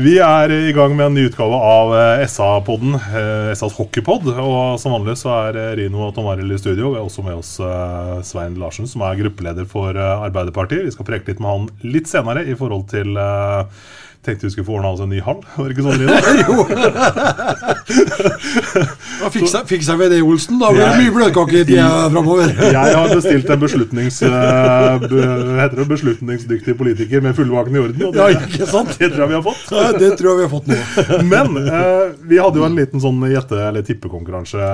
Vi er i gang med en ny utgave av eh, SA-podden, eh, SAs hockeypod. Og som vanlig så er eh, Rino og Tom Arild i studio. Vi har også med oss Svein Larsen, som er gruppeleder for Arbeiderpartiet. Vi skal preke litt med han litt senere i forhold til Tenkte vi skulle få ordna oss en ny hall. Var det ikke sånn, Rino? Ja, fiksa, fiksa vi det, Olsen. Da blir det mye bløtkake i tida framover. Jeg har bestilt en beslutnings, eh, be, heter det, beslutningsdyktig politiker med fullvaken i orden. Og det, Ja, ikke sant? det tror jeg vi har fått. Ja, det tror jeg vi har fått nå. Men eh, vi hadde jo en liten sånn gjette- eller tippekonkurranse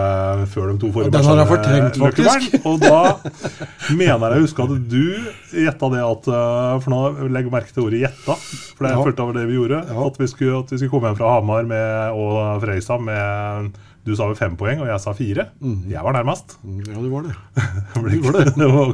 før de to forrige Den har jeg fortrengt, faktisk. Og da mener jeg å huske at du gjetta det at eh, For nå legg merke til ordet 'gjetta', for det Ja. følte jeg var det vi gjorde. Ja. At, vi skulle, at vi skulle komme hjem fra Hamar med, og Fredrikstad med Du sa vel fem poeng, og jeg sa fire. Mm. Jeg var nærmest. Ja, du var det. Det ble, ikke, det var,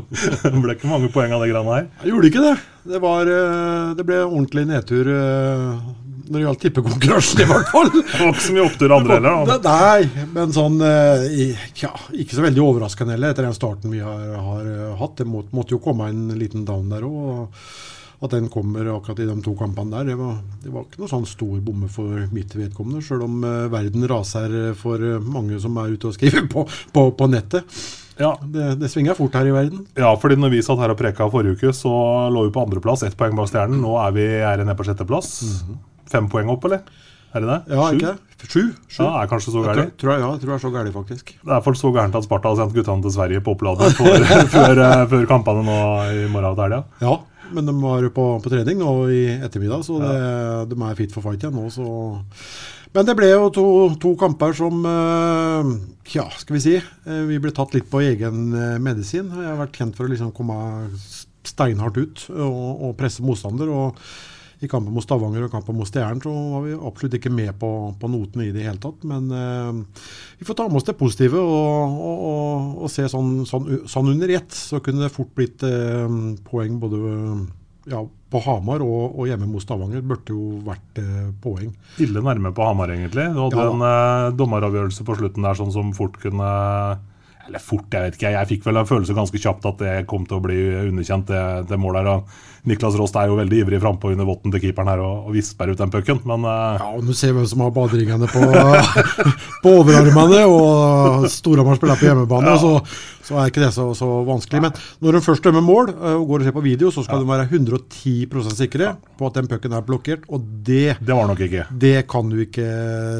ble ikke mange poeng av det greiene her. Jeg gjorde ikke det. Det, var, eh, det ble ordentlig nedtur eh, når det gjaldt tippekonkurransen, i hvert fall. Det var ikke så mye opptur andre heller. da. Nei, men sånn eh, ja, Ikke så veldig overraskende heller, etter den starten vi har, har hatt. Det må, måtte jo komme en liten down der òg. At den kommer akkurat i de to kampene der, det var, det var ikke noe sånn stor bomme for mitt vedkommende. Sjøl om eh, verden raser for eh, mange som er ute og skriver på, på, på nettet. Ja, Det, det svinger fort her i verden. Ja, fordi når vi satt her og preka forrige uke, så lå vi på andreplass, ett poeng bak stjernen. Nå er vi er nede på sjetteplass. Fem poeng opp, eller? Er det det? Ja, Sju? ikke det? Sju? Sju? Ja, er kanskje så gærent. ja, jeg tror jeg er så gærent, faktisk. Det er iallfall så gærent at Sparta har sendt guttene til Sverige på opplader før, eh, før kampene nå i morgen til helga. Ja, men de var på, på trening nå i ettermiddag, så det, de er fit for fight igjen nå. Så. Men det ble jo to, to kamper som uh, Ja, skal vi si. Uh, Vi ble tatt litt på egen eh, medisin. Jeg har vært kjent for å liksom komme steinhardt ut og, og presse motstander. og i kampen mot Stavanger og kampen mot Stjernen så var vi absolutt ikke med på, på notene i det hele tatt. Men eh, vi får ta med oss det positive og, og, og, og se sånn, sånn, sånn under ett. Så kunne det fort blitt eh, poeng både ja, på Hamar og, og hjemme mot Stavanger. Burde jo vært eh, poeng. Ille nærme på Hamar, egentlig. Du hadde Ja. en eh, dommeravgjørelse på slutten der sånn som fort kunne Eller fort, jeg vet ikke. Jeg fikk vel en følelse ganske kjapt at det kom til å bli underkjent, det, det målet her. Niklas Rost er jo veldig ivrig frampå under votten til keeperen her og, og visper ut den pucken, men uh... Ja, og Nå ser vi hvem som har baderingene på, på overarmene, og Storhamar spiller på hjemmebane. og Så, så er ikke det så, så vanskelig. Men når de først dømmer mål eh, og går og ser på video, så skal de være 110% sikre på at den pucken er blokkert. Og det, det var nok ikke. det kan du ikke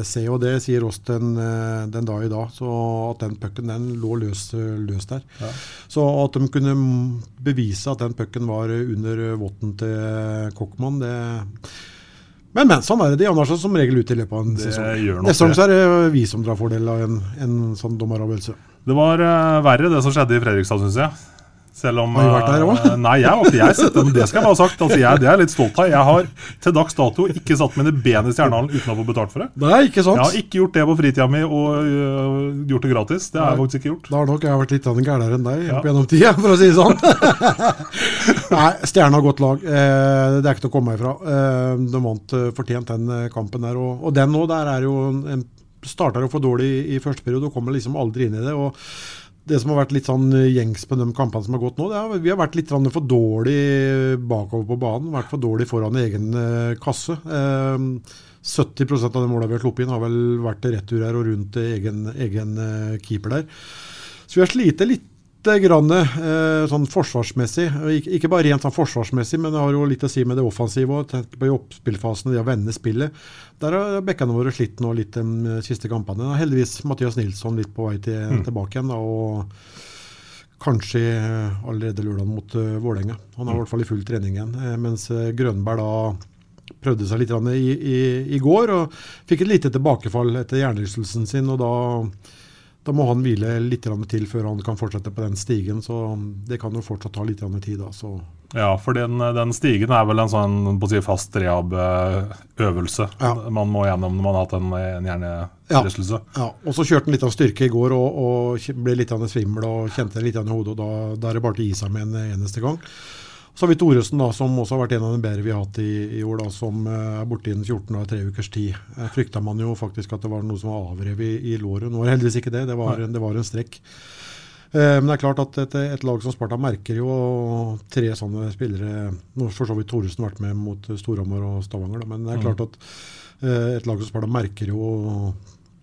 se, og det sier oss den, eh, den dag i dag. Så at den pucken den lå løs, løs der. Så at de kunne bevise at den pucken var under votten til Kokkmann, det men, men, sånn er det. De andre er som regel ute i løpet av en Det sesong. Neste gang er det vi som drar fordel av en, en sånn dommeravgjørelse. Det var uh, verre det som skjedde i Fredrikstad, syns jeg. Selv om Har du vært der òg? også? Nei, jeg har ikke jeg sett det, det skal jeg bare ha sagt. Altså, jeg, det er jeg litt stolt av. Jeg har til dags dato ikke satt mine ben i Stjernehallen uten å få betalt for det. Nei, ikke sant? Jeg har ikke gjort det på fritida mi og uh, gjort det gratis. Det har jeg faktisk ikke gjort. Da har nok jeg vært litt gærnere enn deg Ja. opp gjennom tida, for å si det sånn. Nei, Stjerna har godt lag. Eh, det er ikke til å komme ifra. Eh, de vant eh, fortjent den eh, kampen der. Og, og den nå, der er jo en starta jo for dårlig i, i første periode og kommer liksom aldri inn i det. og det som har vært litt sånn gjengs på de kampene som har gått nå, det er vi har vært litt for dårlig bakover på banen. Vært for dårlig foran egen eh, kasse. Eh, 70% av de målene vi har sluppet inn, har vel vært til retur her og rundt egen, egen eh, keeper der. Så vi har slitt litt grann, eh, sånn forsvarsmessig. Ikke bare rent sånn forsvarsmessig, men det har jo litt å si med det offensive òg. På oppspillfasen, det å vende spillet. Der har bekkene våre slitt nå litt de siste kampene. Heldigvis Mathias Nilsson litt på vei til, mm. tilbake igjen. Da, og kanskje allerede lørdag mot uh, Vålerenga. Han er i hvert fall i full trening igjen. Mens Grønberg da prøvde seg litt i, i, i, går og fikk et lite tilbakefall etter hjernerystelsen sin. og da da må han hvile litt til før han kan fortsette på den stigen. Så det kan jo fortsatt ta litt tid. Da, så. Ja, for den, den, stigen er vel en sånn si, fast rehab-øvelse ja. man må gjennom når man har hatt en, en hjernerystelse. Ja, ja, og så kjørte han litt av styrke i går og, og ble litt av svimmel og kjente litt i hodet. og da, da er det bare til å gi seg med en eneste gang. Så har vi Thoresen, da, som også har vært en av de bedre vi har hatt i, i år, da, som eh, er borte innen 14 og tre ukers tid. Eh, frykta man jo faktisk at det var noe som var avrevet i, i låret. Nå er det heldigvis ikke det, det var, det var en strekk. Eh, men det er klart at et, et, lag som Sparta merker jo tre sånne spillere Nå for så vidt Thoresen vært med mot Storhamar og Stavanger, da, men det er mm. klart at et lag som Sparta merker jo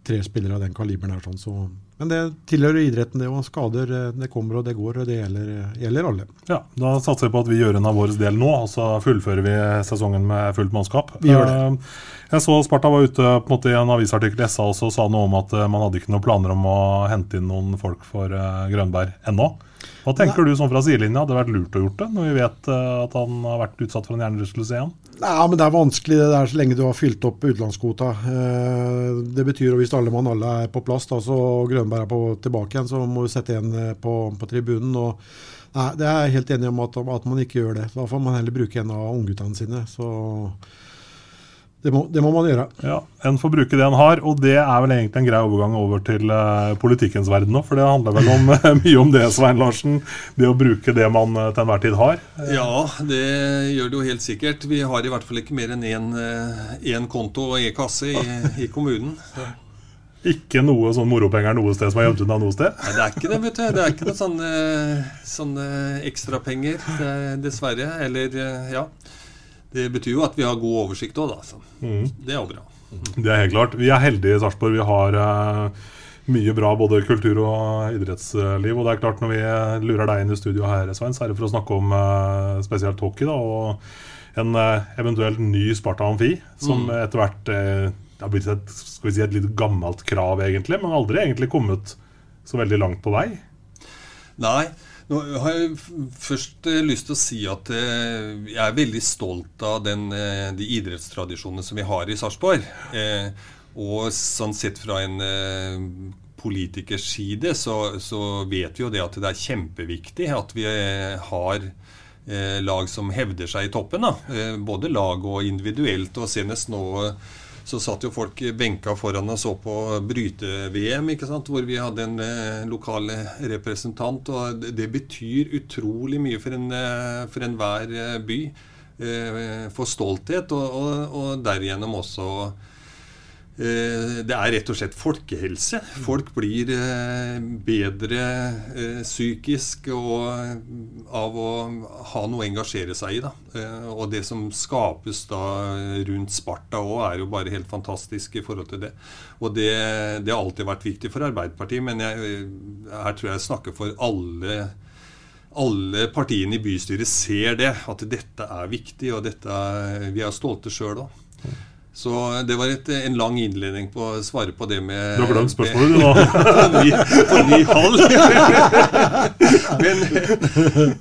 tre spillere av den kaliberen her. Sånn, så men det tilhører idretten, det òg. Skader eh, det kommer og det går, og det gjelder, gjelder, alle. Ja, Da satser vi på at vi gjør en av vår del nå, og så fullfører vi sesongen med fullt mannskap. Vi gjør det. Eh, jeg så Sparta var ute på en måte i en avisartikkel i SA også og sa noe om at eh, man hadde ikke noen planer om å hente inn noen folk for Grønberg ennå. Hva tenker du sånn fra sidelinja? Hadde det vært lurt å gjort det, når vi vet at han har vært utsatt for en hjernerystelse igjen? Nei, men Det er vanskelig det der så lenge du har fylt opp utenlandskvota. Eh, det betyr at hvis alle mann alle er på plass da, så Grønberg er på, tilbake igjen, så må du sette en eh, på, på tribunen. og nei, Det er jeg helt enig om at, at, man ikke gjør det. Da får man heller bruke en av ungguttene sine. så det må, det må, man gjøre. Ja, En får bruke det en har, og det er vel egentlig en grei overgang over til uh, politikkens verden nå. For det handler vel om, mye om det, Svein Larsen. Det å bruke det man uh, til enhver tid har. Ja, det gjør det jo helt sikkert. Vi har i hvert fall ikke mer enn én uh, konto og én kasse i, i kommunen. Ikke noe sånn moropenger noe sted som er gjemt unna noe sted? Nei, det er ikke det, vet du. Det er ikke noe sånne, sånne ekstrapenger, dessverre. Eller, ja. Det betyr jo at vi har god oversikt òg, da. Så mm. det er jo bra. Det er helt klart. Vi er heldige i Sarpsborg. Vi har uh, mye bra både kultur og idrettsliv. Og det er klart når vi lurer deg inn i studio her, Svein, så er det for å snakke om uh, spesielt hockey. da, Og en uh, eventuelt ny Sparta Amfi, som mm. etter hvert det har blitt et, skal vi si, et litt gammelt krav, egentlig, men aldri egentlig kommet så veldig langt på vei. Nei, nå har jeg først eh, lyst til å si at eh, jeg er veldig stolt av den, eh, de idrettstradisjonene som vi har i Sarpsborg. Og sånn sett fra en politikers side så, så, vet vi jo det at det er kjempeviktig at vi har lag som hevder seg i toppen. Da. Både lag og individuelt. Og senest nå så satt jo folk benka foran og så på bryte-VM, ikke sant? hvor vi hadde en eh, lokal representant. og Det betyr utrolig mye for, en, eh, for enhver eh, by. Eh, for stolthet, og, og, og derigjennom også det er rett og slett folkehelse. Folk blir eh, bedre psykisk psykisk av å ha noe å engasjere seg i. Da. Og det som skapes da rundt Sparta òg, er jo bare helt fantastisk i forhold til det. Og det, det har alltid vært viktig for Arbeiderpartiet, men jeg, her tror jeg jeg snakker for alle alle partiene i bystyret ser det, at dette er viktig, og dette vi er stolte sjøl òg. Så det var et, en lang innledning på å svare på det med Du har glemt spørsmålet, du, ny, på ny hall men,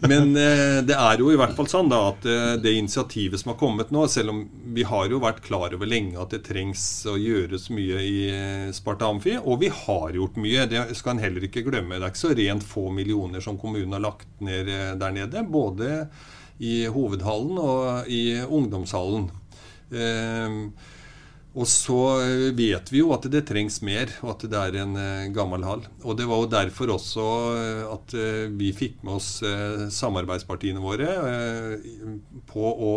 men, eh, det er jo i hvert fall sånn da, at eh, det initiativet som har kommet nå, selv om vi har jo vært klar over lenge at det trengs å gjøres mye i eh, Sparta Amfi, og vi har gjort mye. Det skal en heller ikke glemme. Det er ikke så rent få millioner som kommunen har lagt ned der nede. Både i hovedhallen og i ungdomshallen. Ehm, og så vet vi jo at det trengs mer, og at det er en uh, gammel hall. Og det var jo derfor også uh, at vi fikk med oss samarbeidspartiene våre på å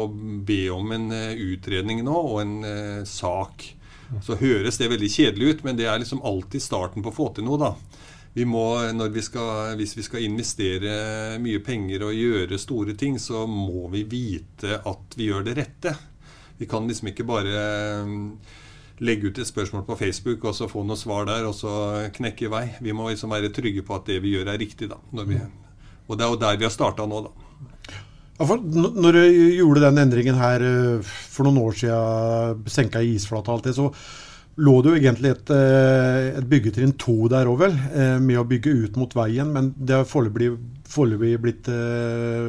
be om en utredning nå og en sak Så høres det veldig kjedelig ut, men det er liksom alltid starten på å få til noe, da. Vi må, vi skal, hvis vi skal investere mye penger og gjøre store ting, så må vi vite at vi gjør det rette. Vi kan liksom ikke bare mm, legge ut et spørsmål på Facebook og så få noe svar der, og så knekke i vei. Vi må liksom være trygge på at det vi gjør, er riktig. da. Vi, og det er jo der vi har starta nå, da. Ja, for når du gjorde den endringen her eh, for noen år siden, senka isflata og alt det, så lå det jo egentlig et, eh, et byggetrinn to der òg, vel, eh, med å bygge ut mot veien. Men det har foreløpig blitt,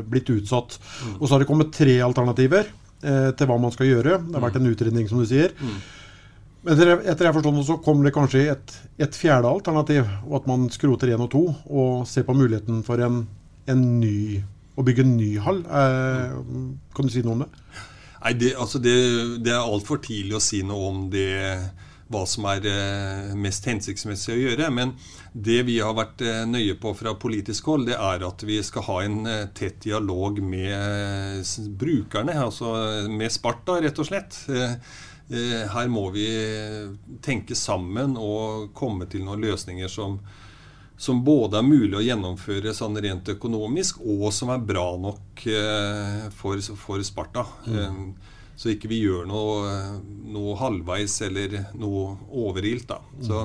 blitt, utsatt. Mm. Og så har det kommet tre alternativer til hva man skal gjøre. Det har vært en utredning, som du sier. Mm. Men etter, etter jeg forstår så kommer det kanskje et, et, fjerde alternativ, og at man skroter én og to og ser på muligheten for en, en ny å bygge en ny hall. Eh, kan du si noe om det? Nei, Det, altså det, det er altfor tidlig å si noe om det, hva som er eh, mest hensiktsmessig å gjøre. Men det vi har vært eh, nøye på fra politisk hold, det er at vi skal ha en eh, tett dialog med brukerne. Altså med Sparta, rett og slett. Her må vi tenke sammen og komme til noen løsninger som, som både er mulig å gjennomføre sånn rent økonomisk, og som er bra nok for, for, Sparta. Mm. Så ikke vi gjør noe, noe, halvveis eller noe overilt. da. Mm. Så,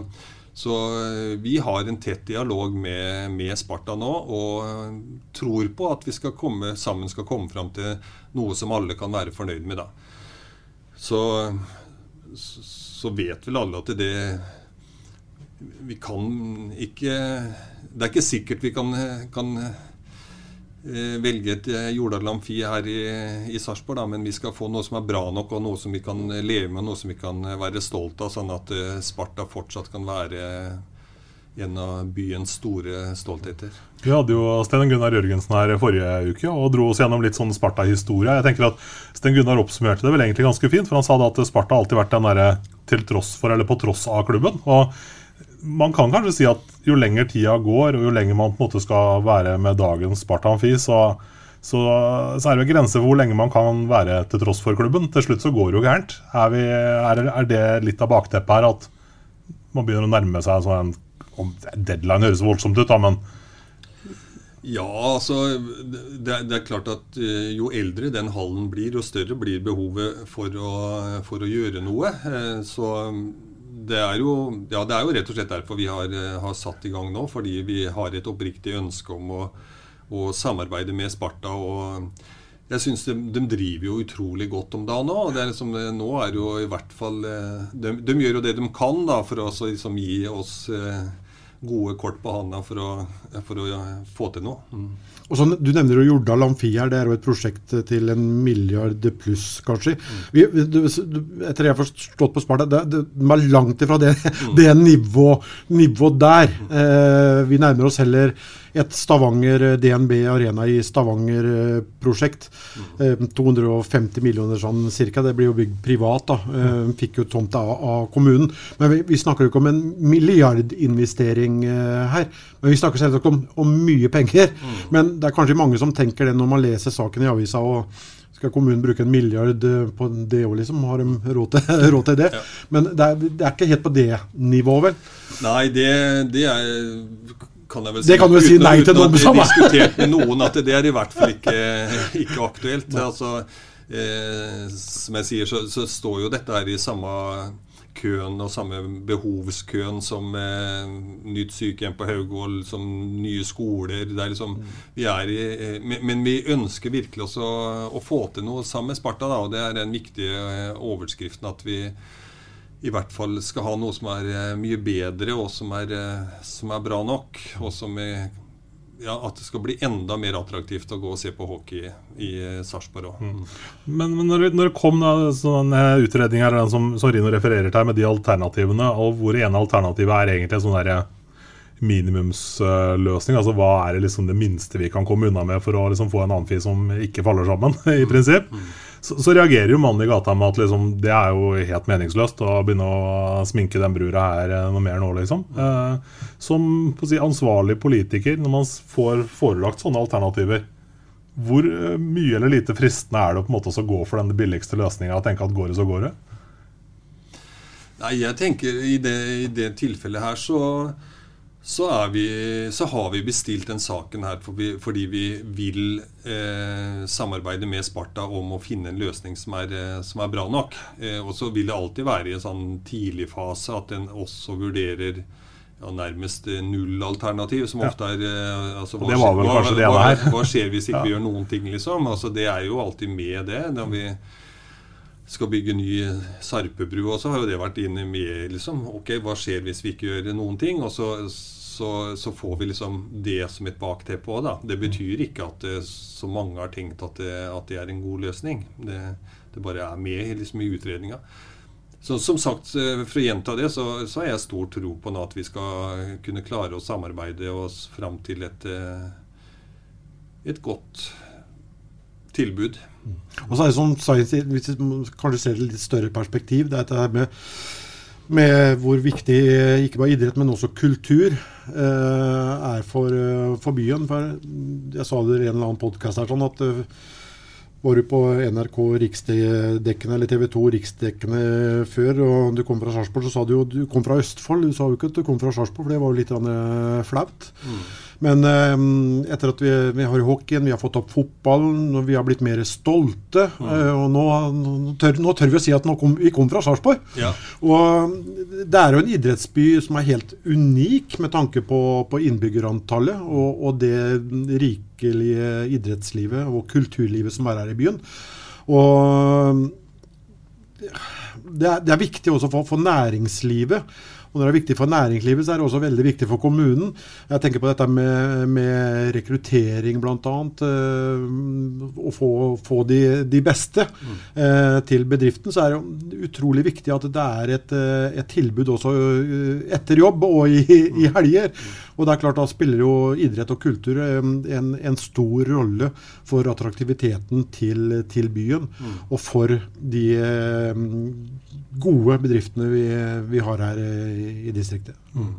så, eh, vi har en tett dialog med, med, Sparta nå, og tror på at vi skal komme, sammen skal komme fram til noe som alle kan være fornøyd med. da. Så, så vet vel alle at det vi kan ikke Det er ikke sikkert vi kan, kan velge et eh, Jordal Amfi her i, i Sarpsborg, men vi skal få noe som er bra nok, og noe som vi kan leve med, noe som vi kan være stolt av, sånn at eh, Sparta fortsatt kan være en av byens store stoltheter. Vi hadde jo Sten Gunnar Jørgensen her forrige uke og dro oss gjennom litt sånn Sparta-historie. Jeg tenker at Sten Gunnar oppsummerte det vel egentlig ganske fint, for han sa da at Sparta alltid vært den derre til tross for eller på tross av klubben. og man kan kanskje si at jo lenger tida går, og jo lenger man på en måte skal være med dagens Spartanfi, så, så, så, er det grenser for hvor lenge man kan være til tross for klubben. Til slutt så går det jo gærent. Er, vi, er, er det litt av bakteppet her at man begynner å nærme seg sånn en Deadline høres voldsomt ut, da, men ja, altså det er, det er, klart at uh, jo eldre den hallen blir, jo større blir behovet for å, for å gjøre noe. Uh, så det er, jo, ja, det er jo rett og slett derfor vi har, eh, har, satt i gang nå. Fordi vi har et oppriktig ønske om å, å samarbeide med Sparta. og jeg synes de, de, driver jo utrolig godt om dagen nå. Det er liksom, nå er jo i hvert fall eh, de, de, gjør jo det de kan da, for å liksom gi oss eh, gode kort på handa for å, for å få til noe. Mm. Og så, du nevner jo Jordal Amfi her. Det er jo et prosjekt til en milliard pluss, kanskje. Mm. Vi, du, etter det jeg har forstått på Sparta, det, det, de er langt ifra det, mm. det nivået nivå der. Mm. Eh, vi nærmer oss heller et Stavanger eh, DNB Arena i Stavanger-prosjekt. Mm. 250 eh, millioner sånn cirka. Det blir jo bygd privat. da. Fikk jo tomta av, av, kommunen. Men vi, vi, snakker jo ikke om en milliardinvestering her. Men vi snakker selvsagt om, om mye penger. Mm. Men det er kanskje mange som tenker det når man leser saken i avisa. og skal kommunen bruke en milliard på det òg, liksom? Har de råd til, råd til det? Ja. Men det er, det er, ikke helt på det nivået, vel? Nei, det, det er kan jeg vel si. Det kan du vel si nei til noen som med noen at det er i hvert fall ikke, ikke aktuelt. Altså, eh, som jeg sier, så, så, står jo dette her i samme køen og samme behovskøen som eh, nytt sykehjem på Haugvoll, som nye skoler. Liksom, vi er i, eh, men vi ønsker virkelig også å få til noe sammen med Sparta. Da, og det er den viktige eh, overskriften at vi i hvert fall skal ha noe som er eh, mye bedre, og som er, eh, som er bra nok. Og som er, ja, at det skal bli enda mer attraktivt å gå og se på hockey i eh, Sarpsborg òg. Mm. Men, men når, når, det kom da, sånn utredning her, den som, som Rino refererer til, med de alternativene, og hvor ene alternativet er egentlig sånn derre minimumsløsning. altså Hva er det liksom det minste vi kan komme unna med for å liksom få en annen fi som ikke faller sammen, i prinsipp? Mm så, så, reagerer jo mannen i gata med at liksom, det er jo helt meningsløst å begynne å sminke den brura her eh, noe mer nå, liksom. Eh, som si, ansvarlig politiker, når man får forelagt sånne alternativer, hvor eh, mye eller lite fristende er det på en måte å gå for den billigste løsninga og tenke at går det, så går det? Nei, jeg tenker i det, i det tilfellet her så, så, vi, så, har vi bestilt den saken her fordi vi vil eh, samarbeide med Sparta om å finne en løsning som er, eh, som er bra nok. Eh, og så vil det alltid være i en sånn tidlig fase at en også vurderer ja, nærmest nullalternativ, som ofte er eh, altså, hva, Det var vel kanskje det hva. Hva skjer hvis ikke vi gjør noen ting, liksom? Altså, det er jo alltid med det. når vi skal bygge ny Sarpebru også, har jo det vært inne med liksom, Ok, hva skjer hvis vi ikke gjør noen ting? Og så, så, så får vi liksom det som et bakteppe òg, da. Det betyr ikke at det, så mange har tenkt at det, at det er en god løsning. Det, det bare er med liksom, i utredninga. Så som sagt, eh, For å gjenta det, så, så har jeg stor tro på nå at vi skal kunne klare å samarbeide oss fram til et, eh, et godt tilbud. Og så er det sånn Hvis vi kanskje ser det litt større perspektiv, det er dette med, med hvor viktig ikke bare idrett, men også kultur eh, er for, eh, for, byen. For jeg sa det i en eller annen podkast her sånn at var du på NRK riksdekkende eller TV 2 riksdekkende før, og du kom fra Sarpsborg, så sa du jo du kom fra Østfold. Du sa jo ikke at du kom fra Sarpsborg, for det var jo litt flaut. Mm. Men eh, etter at vi, vi, har hockeyen, vi har fått opp fotballen, og vi har blitt mer stolte. Mm. Eh, og nå, nå, tør, nå, tør, vi å si at kom, vi kom fra Sarpsborg. Ja. Og det er jo en idrettsby som er helt unik med tanke på, på innbyggerantallet og, og, det rikelige idrettslivet og kulturlivet som er her i byen. Og det er, det er viktig også for, for næringslivet og når det er viktig for næringslivet, så er det også veldig viktig for kommunen. Jeg tenker på dette med, med rekruttering, bl.a. Uh, å få, få de, de, beste uh, til bedriften. Så er det utrolig viktig at det er et, uh, et tilbud også etter jobb og i, i, helger. Og det er klart Da spiller jo idrett og kultur en, en stor rolle for attraktiviteten til, til byen. Og for de gode bedriftene vi, vi har her i, i distriktet. Mm.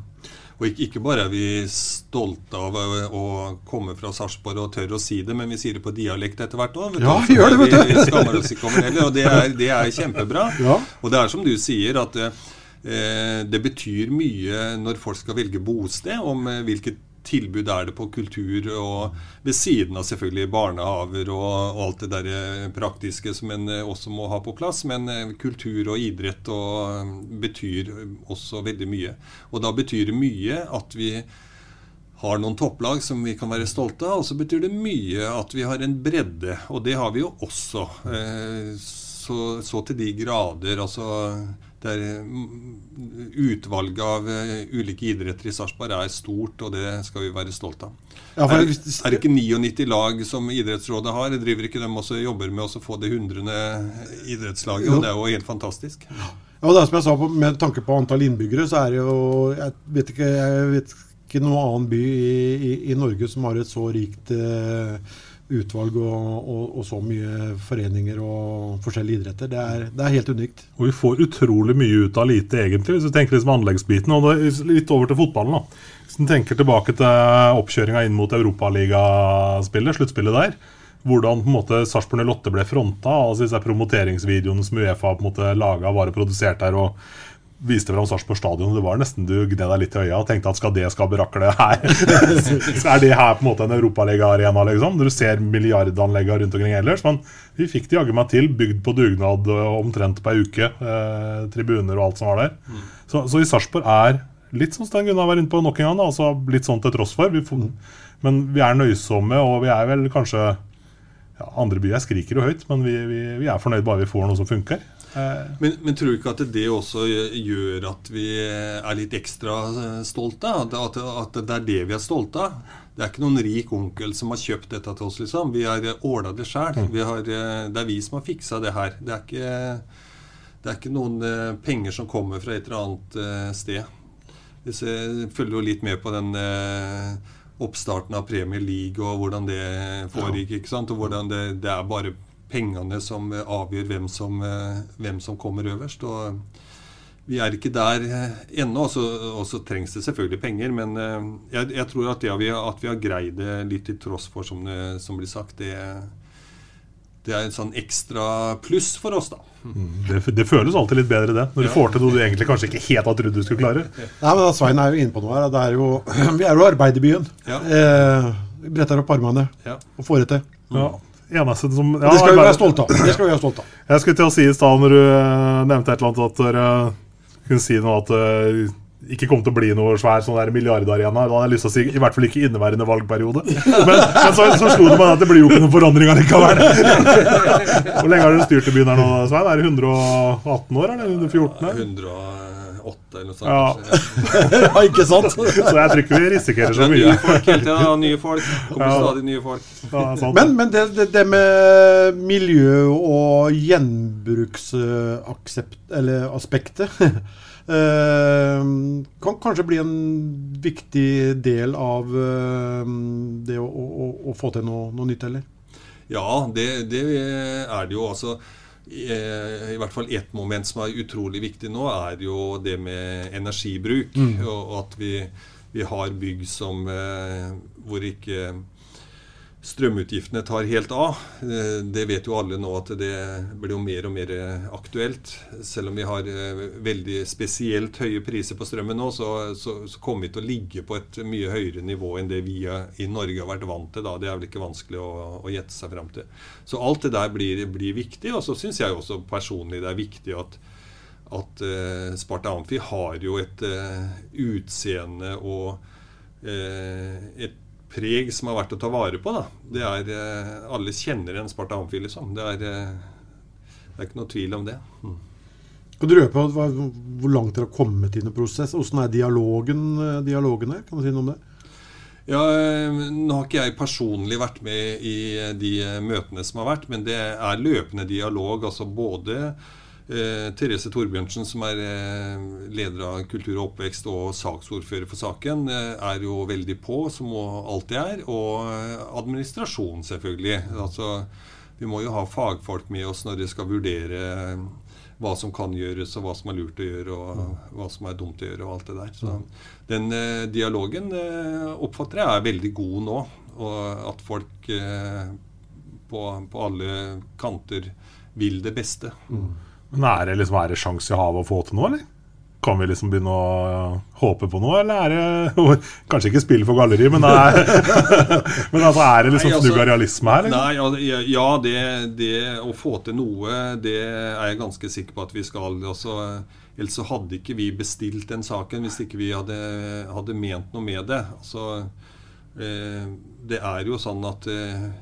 Og ikke, ikke, bare er vi stolte av å komme fra Sarpsborg og tørre å si det, men vi sier det på dialekt etter hvert òg. Ja, vi gjør det, vet du. Vi skammer oss ikke over heller, og det er, det er kjempebra. Ja. Og det er som du sier, at eh, det betyr mye når folk skal velge bosted, om eh, hvilket tilbud er det på kultur, og ved siden av selvfølgelig barnehaver og, alt det der eh, praktiske som en eh, også må ha på plass. Men eh, kultur og idrett og, betyr også veldig mye. Og da betyr det mye at vi har noen topplag som vi kan være stolte av, og så betyr det mye at vi har en bredde. Og det har vi jo også. Så, så til de grader. altså der mm, utvalget av uh, ulike idretter i Sarpsborg er stort, og det skal vi være stolte av. Ja, er, er, det ikke 99 lag som idrettsrådet har? Driver ikke de også jobber med å få det hundrede idrettslaget? Og det er jo helt fantastisk. Ja, og det er som jeg sa, Med tanke på antall innbyggere, så er det jo Jeg vet ikke, jeg vet ikke noen annen by i, i, i Norge som har et så rikt uh, utvalg og, og, og, så mye foreninger og forskjellige idretter. Det er, det er, helt unikt. Og vi får utrolig mye ut av lite, egentlig, hvis du tenker liksom anleggsbiten. Og litt over til fotballen. da. Hvis du tenker tilbake til oppkjøringa inn mot europaligaspillet, sluttspillet der. Hvordan på en måte Sarpsborg 08 ble fronta. altså disse Promoteringsvideoene som Uefa på en måte laga, var produsert her. og viste fram Sarpsborg stadion. Det var nesten du gned deg litt i øya og tenkte at skal det skal berakle her? så er det her på en måte en europaligaarena, liksom? Du ser milliardanleggene rundt omkring ellers. Men vi fikk det jaggu meg til, bygd på dugnad omtrent på ei uke. Eh, tribuner og alt som var der. Mm. Så, så, i Sarpsborg er litt som Stein Gunnar var inne på nok en gang, altså litt sånn til tross for. Vi får, men vi er nøysomme, og vi er vel kanskje ja, Andre byer skriker jo høyt, men vi, vi, vi er fornøyd bare vi får noe som funker. Eh, men, men, tror du ikke at det også gjør at vi er litt ekstra stolte? At, at, det er det vi er stolte av? Det er ikke noen rik onkel som har kjøpt dette til oss, liksom. Vi har ordna det sjøl. Mm. Det er vi som har fiksa det her. Det er ikke, det er ikke noen eh, penger som kommer fra et eller annet eh, sted. Jeg følger jo litt med på den oppstarten av Premier League og hvordan det foregikk. ikke sant? Og hvordan det, det er bare pengene som eh, avgjør hvem som, eh, hvem som kommer øverst. og vi er ikke der eh, ennå, og så trengs det selvfølgelig penger. Men jeg, jeg tror at, det, at, vi, at vi har greid det litt til tross for, som det som blir sagt, det, det er en sånn ekstra pluss for oss, da. Det, det føles alltid litt bedre, det. Når du Ja. får til noe du egentlig kanskje ikke helt har trodd du skulle klare. Nei, men Svein er jo inne på noe her. Det er jo, vi er jo arbeiderbyen. Ja. Eh, vi bretter opp armene Ja. og får det til. Ja. Eneste som, ja, det skal vi være stolte av. Det skal vi være stolte av. Jeg skulle til å si i stad når du eh, nevnte et eller annet at dere kunne si noe at det ikke kom til å bli noe svær sånn der milliardarena. Da hadde jeg lyst til å si i hvert fall ikke inneværende valgperiode. Men, men så, så slo det meg at det blir jo ikke noen forandringer likevel. Hvor lenge har dere styrt i byen her nå, Svein? Er det 118 år, eller 114? eller? 108 eller noe sånt. Ja. Ja, ikke sant? Så jeg tror ikke vi risikerer så mye. nye folk hele tida. Nye folk. Kommer stadig nye folk. Ja. Men, men det, det, det med miljø og gjenbruksaspektet Eller aspektet eh, kan kanskje bli en viktig del av eh, det å, å, å få til noe, noe nytt, eller? Ja, det, det er det jo. Altså, i, I hvert fall ett moment som er utrolig viktig nå, er jo det med energibruk. Mm. Og, og at vi, vi har bygg som eh, hvor ikke strømutgiftene tar helt av. Eh, Det vet jo alle nå at det blir jo mer og mer aktuelt. Selv om vi har eh, veldig spesielt høye priser på strømmen nå, så, så, så kommer vi til å ligge på et mye høyere nivå enn det vi eh, i Norge har vært vant til. Da. Det er vel ikke vanskelig å, å gjette seg fram til. Så alt det der blir, blir viktig. Og så syns jeg også personlig det er viktig at at eh, Sparta Amfi har jo et eh, utseende og eh, et preg som er verdt å ta vare på. Da. Det er, eh, alle kjenner en Sparta Amfi, liksom. Det er, eh, det er ikke noe tvil om det. Mm. Kan du røpe hvor langt dere har kommet i prosess? Hvordan er dialogen, eh, dialogen her? Kan du si noe om det? Ja, Nå har ikke jeg personlig vært med i de møtene som har vært, men det er løpende dialog. altså både eh, Therese Torbjørnsen, som er eh, leder av kultur og oppvekst og saksordfører for saken, eh, er jo veldig på, som hun alltid er. Og administrasjon, selvfølgelig. Altså, vi må jo ha fagfolk med oss når de skal vurdere hva som kan gjøres, og hva som er lurt å gjøre, og hva som er dumt å gjøre, og alt det der. Så den dialogen oppfatter jeg er veldig god nå. Og at folk på, på alle kanter vil det beste. Men er det liksom er det sjanse i havet å få til noe, eller? Kan vi liksom begynne å øh, håpe på noe, eller er det Kanskje ikke spill for galleri, men, er, men altså, er det liksom snugg altså- av realisme her? Eller? Nei, ja, ja det, det å få til noe, det er jeg ganske sikker på at vi skal. Altså, ellers så hadde ikke vi bestilt den saken hvis ikke vi hadde, hadde ment noe med det. Altså, eh, det er jo sånn at eh, eh,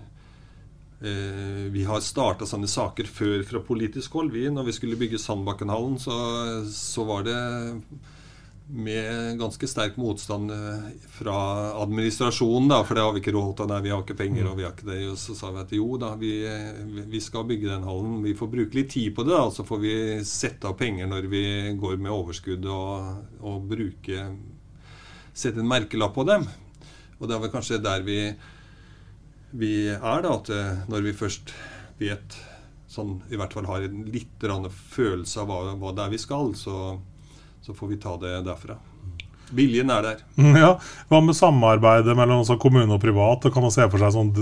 vi har starta sånne saker før fra politisk hold. Vi, når vi skulle bygge Sandbakkenhallen, så, så var det med ganske sterk motstand eh, fra administrasjonen, da, for det har vi ikke råd til. Nei, vi har ikke penger, og vi har ikke det. Og så sa vi at jo da, vi, vi skal bygge den hallen. Vi får bruke litt tid på det, da, så får vi sette av penger når vi går med overskudd, og, og bruke Sette en merkelapp på dem. Og det er vel kanskje der vi, vi er, da, at eh, når vi først vet sånn, i hvert fall har en litt følelse av hva, hva det er vi skal, så, så får vi ta det derfra. Viljen er der. Ja, Hva med samarbeidet mellom også kommune og privat? Kan man se for seg sånn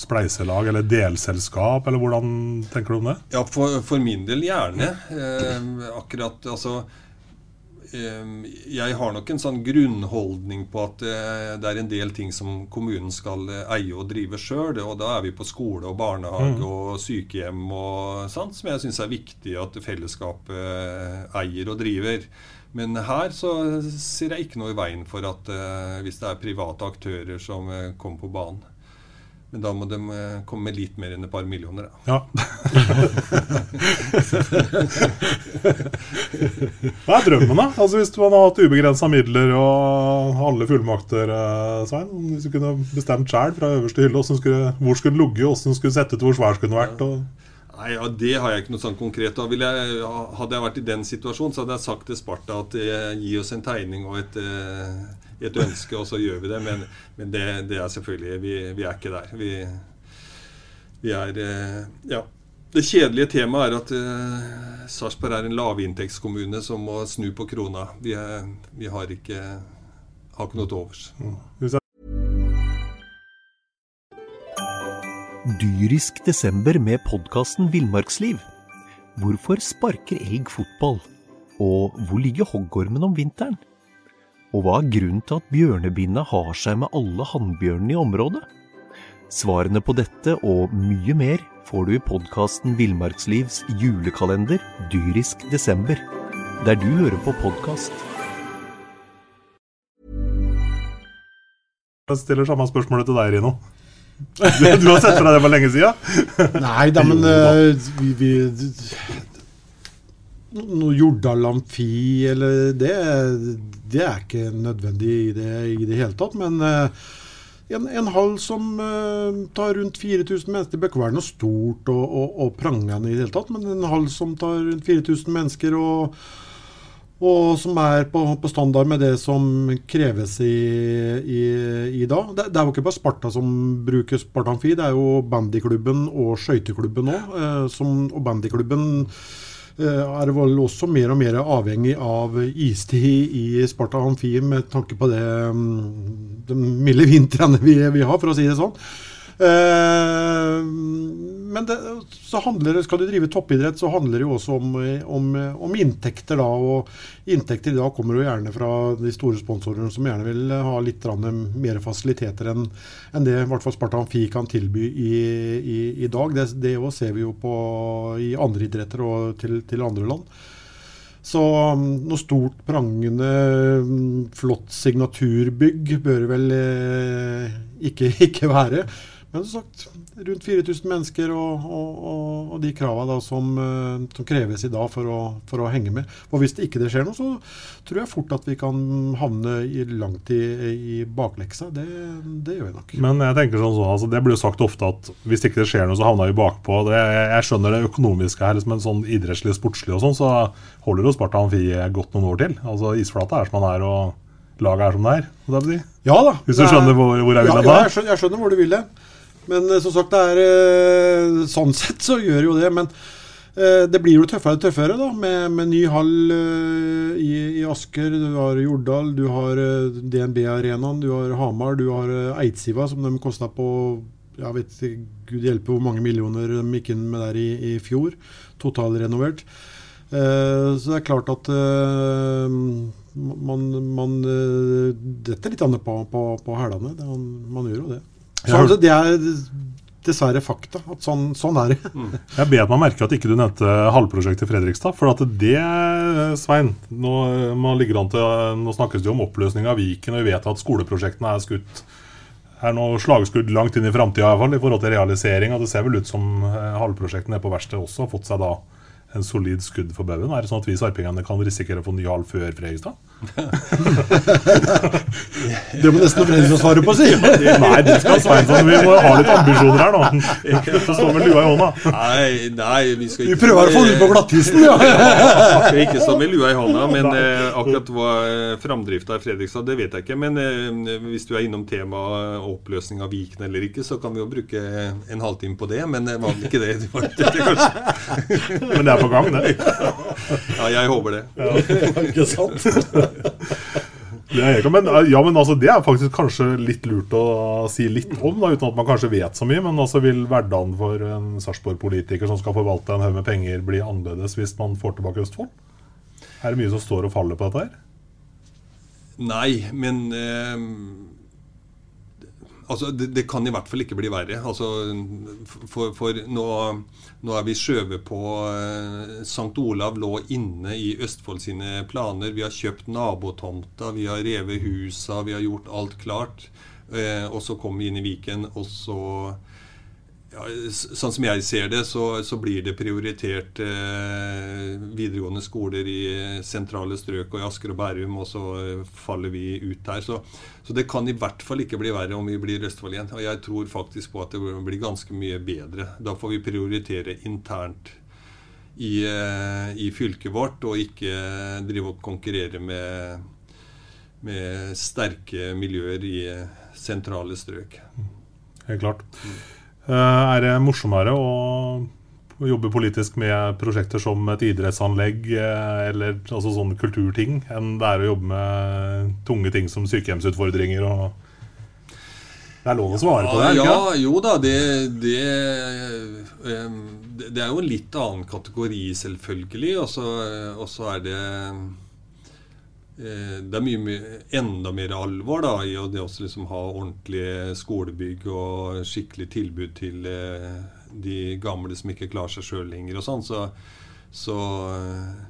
spleiselag eller delselskap, eller hvordan tenker du om det? Ja, for, for min del gjerne. Eh, akkurat, altså Jeg har nok en sånn grunnholdning på at eh, det er en del ting som kommunen skal eh, eie og drive sjøl. Og da er vi på skole og barnehage Mm. og sykehjem og sånt, som jeg syns er viktig at fellesskapet eh, eier og driver. Men her så ser jeg ikke noe i veien for at hvis det er private aktører som kommer på banen. Men da må de eh, komme med litt mer enn et par millioner. Da. Ja. Hva er drømmen, da? Altså Hvis du hadde hatt ubegrensa midler og alle fullmakter, eh, Svein Hvis du kunne bestemt sjøl fra øverste hylle hvor skulle, hvor skulle den ligge, hvordan skulle sett ut, hvor svær skulle den vært og... Nei, ja, Det har jeg ikke noe sånn konkret. Jeg, hadde jeg vært i den situasjonen, så hadde jeg sagt til Sparta at eh, gi oss en tegning og et, eh, et ønske, og så gjør vi det. Men, men det, det er selvfølgelig Vi, vi er ikke der. Vi, vi er eh, Ja. Det kjedelige temaet er at uh, Sarpsborg er en lavinntektskommune som må snu på krona. Vi, er, vi har ikke har ikke noe til overs. Mm. Dyrisk desember med podkasten Villmarksliv. Hvorfor sparker elg fotball? Og hvor ligger hoggormen om vinteren? Og hva er grunnen til at bjørnebinna har seg med alle hannbjørnene i området? Svarene på dette og mye mer får du i podkasten Villmarkslivs julekalender Dyrisk desember, der du hører på podkast. Jeg stiller samme spørsmålet til deg, Rino. Du, du har sett for deg det for lenge siden? Nei da, men uh, vi, vi Noe Jordal Amfi eller det, det er ikke nødvendig i det, i det hele tatt. Men uh, en, en, hall som uh, tar rundt 4000 mennesker Det bør ikke være noe stort og, og, og prangende i det hele tatt, men en hall som tar rundt 4000 mennesker og og som er på, på, standard med det som kreves i, i, i dag. Det, det, er jo ikke bare Sparta som bruker Spartanfi, det er jo bandyklubben og skøyteklubben òg. Eh, og bandyklubben eh, er vel også mer og mer avhengig av istid i Sparta Amfi med tanke på det, mm, de milde vintrene vi, vi har, for å si det sånn. Eh, men det, så handler, skal du drive toppidrett, så handler det jo også om, om, om inntekter. da, og Inntekter i dag kommer jo gjerne fra de store sponsorene som gjerne vil ha litt mer fasiliteter enn en det i hvert fall Sparta Amfi kan tilby i, i, i dag. Det, det ser vi jo på i andre idretter og til, til andre land. Så um, noe stort, prangende, um, flott signaturbygg bør vel eh, ikke, ikke være. Men som sagt, rundt 4000 mennesker og, og, og, de kravene som, eh, som, kreves i dag for å, for å, henge med. Og Hvis det ikke det skjer noe, så tror jeg fort at vi kan havne i, langt i, i bakleksa. Det, det, gjør vi nok. Men jeg tenker sånn, sånn altså, det blir jo sagt ofte at hvis ikke det skjer noe, så havner vi bakpå. Det, jeg skjønner det økonomiske her, men sånn idrettslig, sportslig og sånn, så holder jo Sparta Amfi godt noen år til. Altså Isflata er som den er. og laget er som det er. Det ja da. Hvis du skjønner hvor, hvor jeg vil hen? Ja, ja, jeg, skjønner, jeg skjønner hvor du vil hen. Men eh, som sagt, det er eh, sånn sett så gjør jo det. Men eh, det blir jo tøffere og tøffere da, med, med ny hall i, i, Asker. Du har Jordal, du har DNB-arenaen, du har Hamar, du har Eidsiva, som de kosta på jeg vet Gud hjelpe hvor mange millioner de gikk inn med der i, i fjor. Totalrenovert. Så det er klart at man, man detter litt annet på, på, på hælene. Man, man gjør jo det. Så det er dessverre fakta. at Sånn, sånn er det. Mm. Jeg bet meg merke at ikke du nevnte halvprosjektet i Fredrikstad. For at det, Svein, nå, til, nå snakkes det jo om oppløsning av Viken, og vi vet at skoleprosjektene er skutt er nå slagskudd langt inn i framtida i, i forhold til realisering. og Det ser vel ut som halvprosjektene på verkstedet også har fått seg da en solid skudd for baugen? Er det sånn at vi sarpingene kan risikere å få ny hall før Fredrikstad? det må nesten Fredrikstad svare på, si! nei, det skal Sveinsson. Vi må ha litt ambisjoner her nå. Så står med lua i hånda. Nei, nei, vi skal ikke Vi prøver å få ut på glattisen, ja. ikke stå med lua i hånda, men eh, akkurat hva eh, framdrifta i Fredrikstad, det vet jeg ikke. Men eh, hvis du er innom temaet oppløsning av Viken eller ikke, så kan vi jo bruke en halvtime på det. Men det var det ikke det du var ute etter, kanskje. men det er på gang, det. ja, jeg håper det. Ja. ikke sant? Er, men, ja, men altså, det er faktisk kanskje litt lurt å si litt om, da, uten at man kanskje vet så mye. Men altså, vil hverdagen for en Sarpsborg-politiker som skal forvalte en haug med penger, bli annerledes hvis man får tilbake Østfold? Er det mye som står og faller på dette her? Nei, men eh, Altså, det, det, kan i hvert fall ikke bli verre. Altså, for, for nå, nå, er vi skjøvet på eh, St. Olav lå inne i Østfold sine planer. Vi har kjøpt nabotomta, vi har revet husa, vi har gjort alt klart. Eh, og så kom vi inn i Viken, og så ja, sånn som jeg ser det, så, så blir det prioritert eh, videregående skoler i sentrale strøk og i Asker og Bærum, og så eh, faller vi ut her. Så, så, det kan i hvert fall ikke bli verre om vi blir Østfold igjen. Og jeg tror faktisk på at det blir ganske mye bedre. Da får vi prioritere internt i, eh, i fylket vårt, og ikke drive og konkurrere med, med sterke miljøer i sentrale strøk. Helt klart. Eh, er det morsommere å jobbe politisk med prosjekter som et idrettsanlegg eh, eller altså sånne kulturting, enn det er å jobbe med tunge ting som sykehjemsutfordringer og Det er lov å svare på det? Ja, ikke jo da, det, det, det det er jo en litt annen kategori, selvfølgelig. Og så er det eh, Det er mye, enda mer alvor da, i å liksom ha ordentlige skolebygg og skikkelig tilbud til eh, de gamle som ikke klarer seg sjøl lenger og sånn. Så, så eh,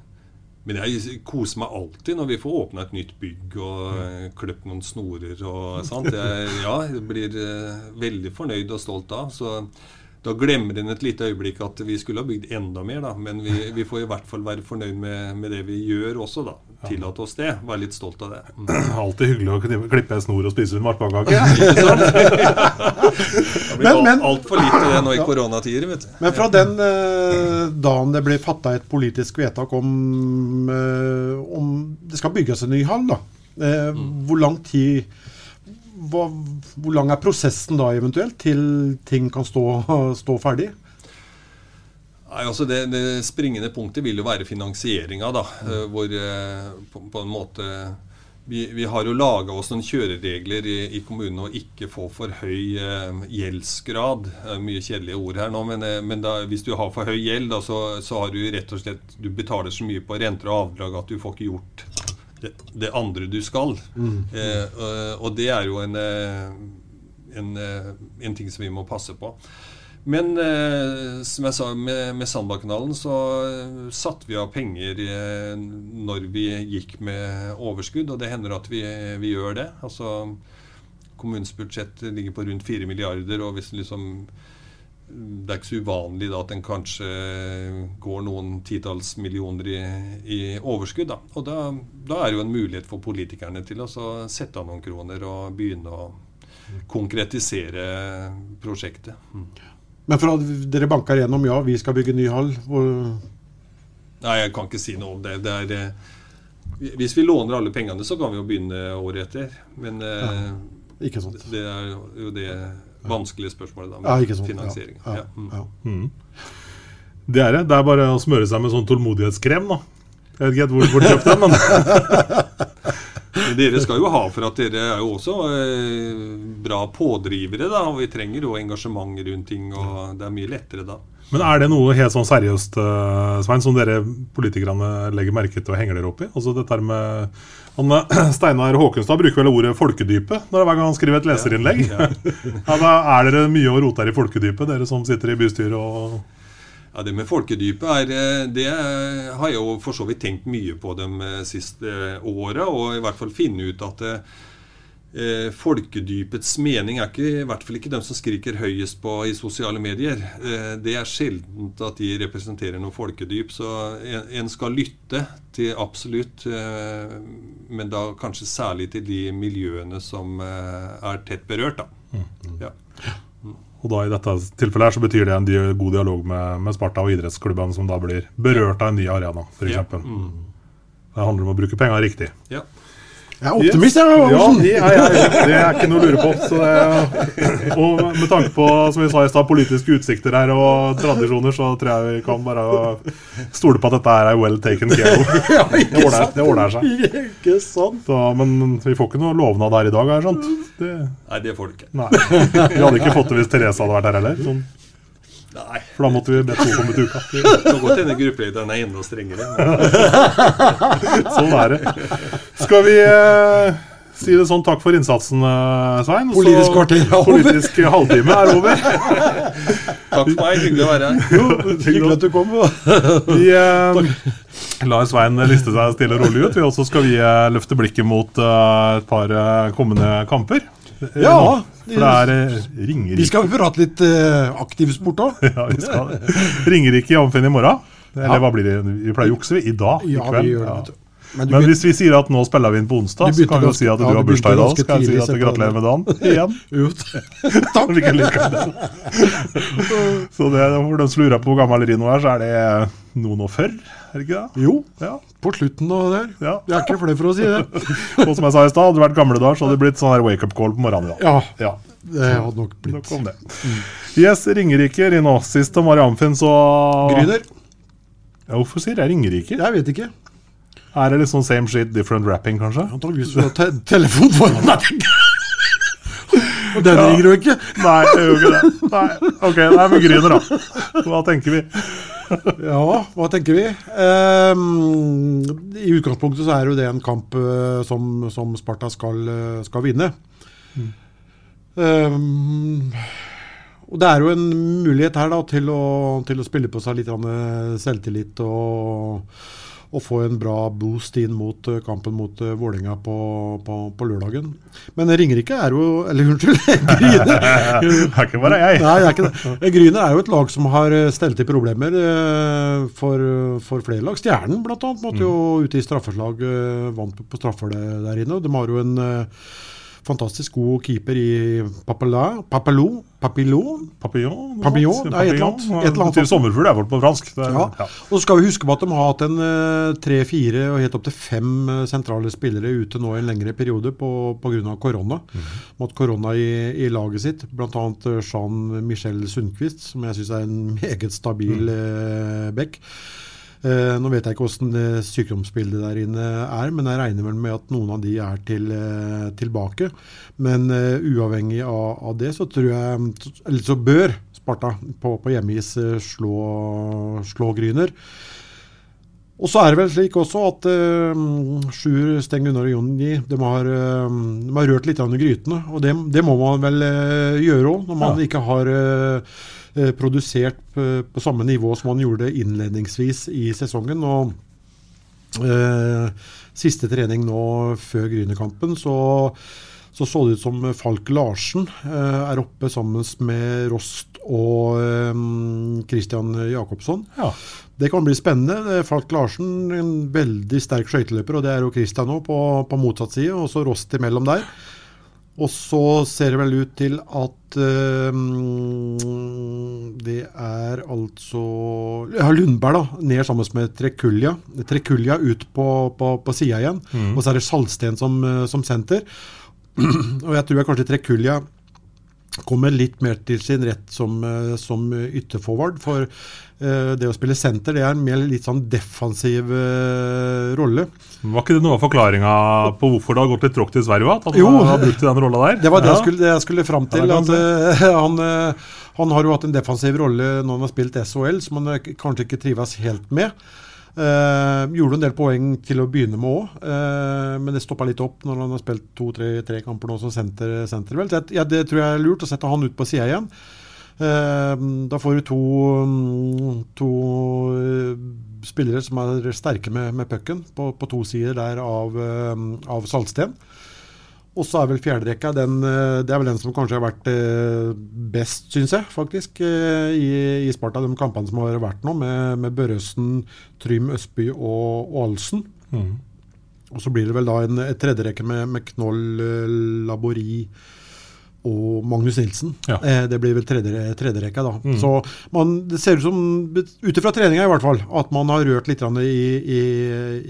men jeg koser meg alltid når vi får åpna et nytt bygg og mm. kløpt noen snorer og sånt. Jeg, ja, blir eh, veldig fornøyd og stolt av. Så da glemmer en et lite øyeblikk at vi skulle ha bygd enda mer, da. Men vi, vi får i hvert fall være fornøyd med, med det vi gjør også, da. Tillate oss det. Være litt stolt av det. Mm. Alltid hyggelig å klippe en snor og spise en marsipankake. Ikke? Det blir Men- men- altfor lite det nå i koronatider, vet du. Men fra den eh, dagen det ble fatta et politisk vedtak om, eh, om det skal bygges en ny hall, da. Eh, Hvor lang tid hva, Hvor lang er prosessen da eventuelt til ting kan stå, stå ferdig? Nei, altså det, det springende punktet vil jo være finansieringa, da. Mm. Hvor eh, på, på en måte vi, vi har jo laga oss noen kjøreregler i, i kommunen å ikke få for høy eh, gjeldsgrad. Mye kjedelige ord her nå, men, eh, men da, hvis du har for høy gjeld, da, så, så har du rett og slett Du betaler så mye på renter og avdrag at du får ikke gjort det, det andre du skal. Mm. Eh, og, og det er jo en, en, en ting som vi må passe på. Men eh, som jeg sa, med, med Sandbakanalen så eh, satte vi av penger eh, når vi gikk med overskudd, og det hender at vi, vi gjør det. Altså Kommunens budsjett ligger på rundt 4 milliarder, og hvis liksom det er ikke så uvanlig da at en kanskje går noen titalls millioner i, i overskudd. Da. Og da, da er det jo en mulighet for politikerne til å sette av noen kroner og begynne å konkretisere prosjektet. Mm. Men for at dere banker gjennom ja, vi skal bygge ny hall Nei, jeg kan ikke si noe om det. det er, eh, hvis vi låner alle pengene, så kan vi jo begynne året etter. Men eh, Ikke sant. det er jo det vanskelige spørsmålet da, med ja, finansiering. Ja, Ja, mm. ja. Mm. Det er det. Det er bare å smøre seg med sånn tålmodighetskrem, da. Jeg vet ikke helt hvor du får kjøpt den, men Men dere skal jo ha for at dere er jo også eh, bra pådrivere, da. Og vi trenger jo engasjement rundt ting, og det er mye lettere da. Men er det noe helt sånn seriøst, eh, Svein, som dere politikerne legger merke til og henger dere opp i? Altså dette her med han, Steinar Håkenstad bruker vel ordet 'folkedypet' når hver gang han skriver et leserinnlegg. Ja, Ja, da er dere mye å rote her i folkedypet, dere som sitter i bystyret og Ja, Det med folkedypet er, eh, det har jeg jo for så vidt tenkt mye på de eh, siste åra. Og i hvert fall finne ut at eh, folkedypets mening er ikke, i hvert fall ikke dem som skriker høyest på i sosiale medier. Eh, det er sjeldent at de representerer noe folkedyp. Så en, en skal lytte til absolutt, eh, men da kanskje særlig til de miljøene som eh, er tett berørt. da. Ja. Og da i dette tilfellet her så betyr det en god dialog med, med Sparta og idrettsklubbene som da blir berørt av en ny arena, f.eks. Ja. Mm. Det handler om å bruke penger riktig. Ja. Jeg er optimist, jeg. Ja, det er, jeg, det er ikke noe å lure på. Så det, og med tanke på som vi sa i sted, politiske utsikter her og tradisjoner, så tror jeg vi kan bare stole på at dette er well taken care of. Ja, Det ordner, det ordner seg. Ikke sant? Så, men vi får ikke noe lovnad her i dag, har jeg skjønt. Det, Nei, det får du ikke. nei. Vi hadde ikke fått det hvis Therese hadde vært her heller. Sånn, Nei. for da måtte vi bedt noen komme til uka. Det kan godt hende gruppelederen er enda strengere. Sånn er det. Skal vi eh, si det sånn takk for innsatsen, eh, Svein? Så- Politisk kvarter er over. Politisk halvtime er over. takk for meg. Hyggelig å være her. Jo, Hyggelig at du kom. Vi eh, lar Svein liste seg stille og rolig ut. Vi også skal vi eh, løfte blikket mot eh, et par eh, kommende kamper. Eh, Ja, nå. For det er eh, Ringerike. Vi skal prate litt uh, aktiv sport òg. Ja, vi skal Ringerike i Amfinn i morgen. Eller Ja. hva blir det? Vi pleier å jukse, vi. I dag? I Ja, kveld. vi gjør det. Ja. Men Men hvis vi sier at nå spiller vi inn på onsdag, så kan vi jo si at du ja, har bursdag i dag. Så kan jeg si at gratulerer med dagen igjen. Takk. Så det, for dem som lurer på hvor gammel Rino er, så er det noen og før, er det ikke det? Jo, Ja. på slutten av der. ja. Jeg er ikke flau for å si det. Og som jeg sa i stad, hadde det vært gamle dager, så hadde det blitt sånn her wake-up call på morgenen i dag. Ja, Ja, det hadde nok blitt nok om det. Yes, Ringerike, Rino. Sist om Mari Amfinn, så Gryner? Ja, hvorfor sier jeg Ringerike? Jeg vet ikke. Er det litt sånn same shit, different rapping, kanskje? Antakeligvis har te telefon foran deg. Og den ringer du ikke? Nei, jeg gjør ikke det. Nei. Ok, det er med Gryner, da. Hva tenker vi? Ja, hva tenker vi? Um, I utgangspunktet så er jo det en kamp uh, som, som Sparta skal, eh, skal vinne. Ehm, og det er jo en mulighet her da til å, til å spille på seg litt eh, selvtillit og, og få en bra boost inn mot eh, kampen mot uh, Vålerenga på, på, på lørdagen. Men Ringerike er jo Eller unnskyld, Gryne. Det er ikke bare jeg. Nei, det er ikke det. Gryne er jo et lag som har eh, stelt til problemer for, for flere lag. Stjernen bl.a. måtte jo ute i straffeslag, vant på straffer der, inne. De har jo en fantastisk god keeper i Papela, Papelou, Papillon? Papillon? Papillon, et eller annet. Et eller annet Til sommerfugl er vel på fransk. Er, Ja. ja. Og så skal vi huske på at de har hatt en eh, tre-fire og helt opp til fem eh, sentrale spillere ute nå i en lengre periode pga. korona. Mhm. Mot korona i, i laget sitt. Bl.a. Jean-Michel Sundquist, som jeg syns er en meget stabil mm. eh, back. Eh, nå vet jeg ikke hvordan det sykdomsbildet der inne er, men jeg regner vel med at noen av de er til, eh, tilbake. Men eh, uavhengig av, av det, så tror jeg Eller så bør Sparta på, på hjemmeis eh, slå, slå Gryner. Og så er det vel slik også at uh, Sjur, Steng Gunnar og Jonny de har, uh, de har rørt litt i grytene. Og det, det må man vel uh, gjøre òg, når man Ja. ikke har eh, produsert på, på samme nivå som han gjorde innledningsvis i sesongen. Og eh, siste trening nå før Grynekampen, så så så det ut som Falk Larsen eh, er oppe sammen med Rost og eh, Christian Jacobsson. Ja. Det kan bli spennende. Falk Larsen, en veldig sterk skøyteløper, og det er jo Christian nå på, på motsatt side, og så Rost imellom der. Og så ser det vel ut til at uh, det er altså ja, Lundberg da, ned sammen med Trekulja. Trekulja ut på, på, på sida igjen. Mm. Og så er det Salsten som, eh, som senter. og jeg tror jeg kanskje Trekulja kommer litt mer til sin rett som, eh, som ytterforward. For uh, det å spille senter det er en mer litt sånn defensiv uh, rolle. Var ikke det noe av forklaringa på hvorfor det har gått litt tråkt i Sverige? At han Jo. har brukt den rolla der? Det var det, Ja. jeg, skulle, det jeg skulle fram til. Ja, at eh, han, han har jo hatt en defensiv rolle når han har spilt SHL, som han kanskje ikke trives helt med. Eh, gjorde en del poeng til å begynne med òg, men det stoppa litt opp når han har spilt to-tre kamper nå som senter, senter jeg, ja, det tror jeg er lurt å sette han ut på sida igjen. Eh, da får du to, mm, to eh, spillere som er sterke med, med pucken på, på to sider der av, eh, av Saltsten. Og så er vel fjerderekka den, eh, det er vel den som kanskje har vært eh, best, syns jeg, faktisk, eh, i, i Sparta. De kampene som har vært nå, med, med Børresen, Trym Østby og, og Alsen. Mhm. Og så blir det vel da en tredjerekke med, med Knoll, Labori og Magnus Nilsen. Ja. Eh, det blir vel tredje, tredjerekka, da. Mm. Så man, det ser ut som, ut ifra treninga i hvert fall, at man har rørt litt i, i,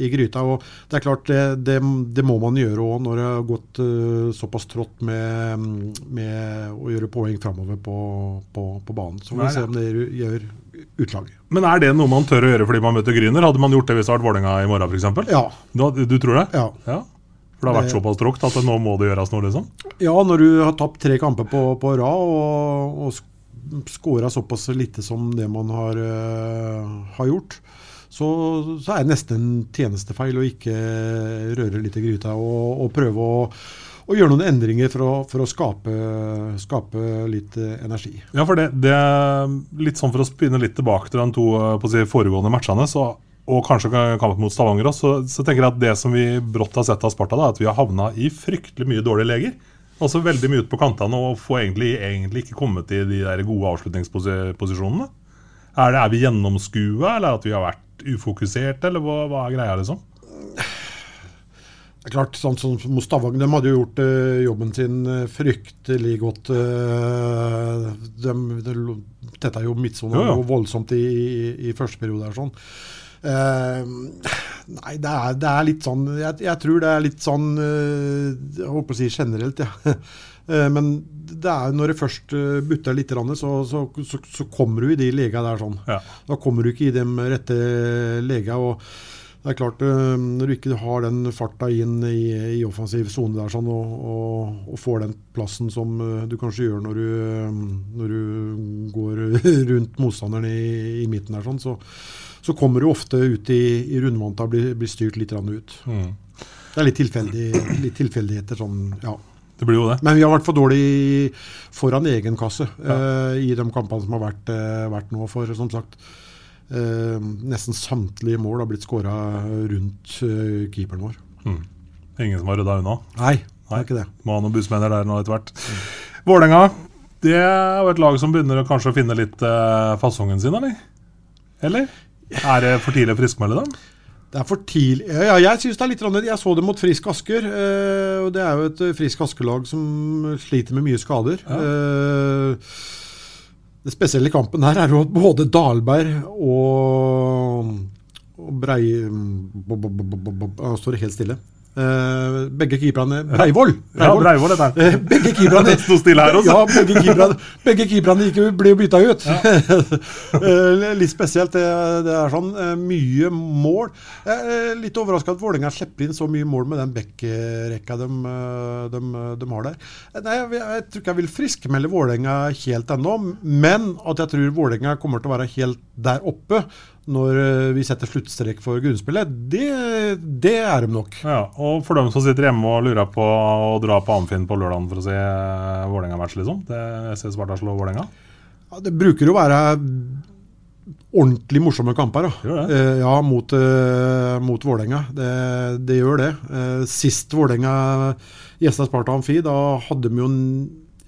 i gryta. Og det er klart, det, det, det må man gjøre òg når det har gått uh, såpass trått med, med å gjøre poeng framover på, på, på banen. Så får vi se om det gjør- utlag. Men er det noe man tør å gjøre fordi man møter Gryner? Hadde man gjort det hvis det hadde vært Vålerenga i morgen, f.eks.? Ja. Du, du tror det? Ja. Ja. For det har vært såpass tråkt at nå må det gjøres noe, liksom? Ja, når du har tapt tre kamper på, på rad og, og skåra såpass lite som det man har, uh, har gjort, så, så er det nesten en tjenestefeil å ikke røre litt i gryta og, og prøve å, å gjøre noen endringer for å, for å skape, skape litt eh, energi. Ja, for det, det er litt sånn for å spinne litt tilbake til de to eh, si, foregående matchene, så, og kanskje kampen mot Stavanger også, så, så tenker jeg at det som vi brått har sett av Sparta, da, er at vi har havna i fryktelig mye dårlige leger. Altså veldig mye ut på kantene og får egentlig, egentlig ikke kommet i de der gode avslutningsposisjonene. Er, det, er vi gjennomskua, eller at vi har vært ufokuserte, eller hva, hva er greia, liksom? Det er klart, sånn som mot Stavanger, De hadde jo gjort eh, jobben sin eh, fryktelig godt. eh, de, de dette er jo jo. noe voldsomt i, i, i første periode. her sånn. Eh, nei, det er, det er litt sånn Jeg, jeg tror det er litt sånn eh, Jeg holdt på å si generelt, ja. Eh, Men det er når det først butter litt, så, så, så, så kommer du i de legene der sånn. Ja. Da kommer du ikke i de rette lega. Det er klart, eh, Når du ikke har den farta inn i, i offensiv sone der sånn, og, og, og, får den plassen som eh, du kanskje gjør når du, eh, når du går rundt motstanderen i, i midten, der, sånn, så, så, kommer du ofte ut i, i rundvanta og blir, blir, styrt litt ut. Mm. Det er litt, tilfeldig, litt tilfeldigheter. sånn, ja. Det blir jo det. Men vi har vært for dårlig foran egen kasse ja. uh, i de kampene som har vært, uh, vært nå. For som sagt, nesten samtlige mål har blitt skåra rundt eh, keeperen vår. Mm. Ingen som har rydda unna? Nei, det er ikke det. Må ha noen bussmenner der nå etter hvert. Mm. Vålerenga det er jo et lag som begynner å kanskje finne litt eh, fasongen sin, eller? Eller? Er det for tidlig å friskmelde dem? Det er for tidlig Ja, jeg syns det er litt Jeg så det mot Frisk Asker. Eh, og Det er jo et Frisk Asker-lag som sliter med mye skader. Ja. Det spesielle i kampen her er jo at både Dalberg og, og Brei... Nå står helt stille. Uh, begge keeperne Breivoll! Ja, Breivoll uh, begge keeperne Sto stille her også. Ja, begge keeperne, begge keeperne gikk, ble jo bytta ut. Ja. uh, litt spesielt. Det, det er sånn mye mål. litt overraska at Vålerenga slipper inn så mye mål med den backrekka de, de, de, har der. Nei, jeg, jeg, tror ikke jeg vil friskmelde Vålerenga helt ennå, men at jeg tror Vålerenga kommer til å være helt der oppe når eh, vi setter sluttstrek for grunnspillet, det, det, er de nok. Ja, og for dem som sitter hjemme og lurer på å dra på Amfinn på lørdagen for å se uh, Vålerenga-match, liksom? Det ser Sparta slå Vålerenga? Ja, det bruker jo være ordentlig morsomme kamper da. Eh, ja, mot, eh, mot Vålerenga. Det, det, gjør det. Eh, sist Vålerenga gjesta Sparta Amfi, da hadde de jo en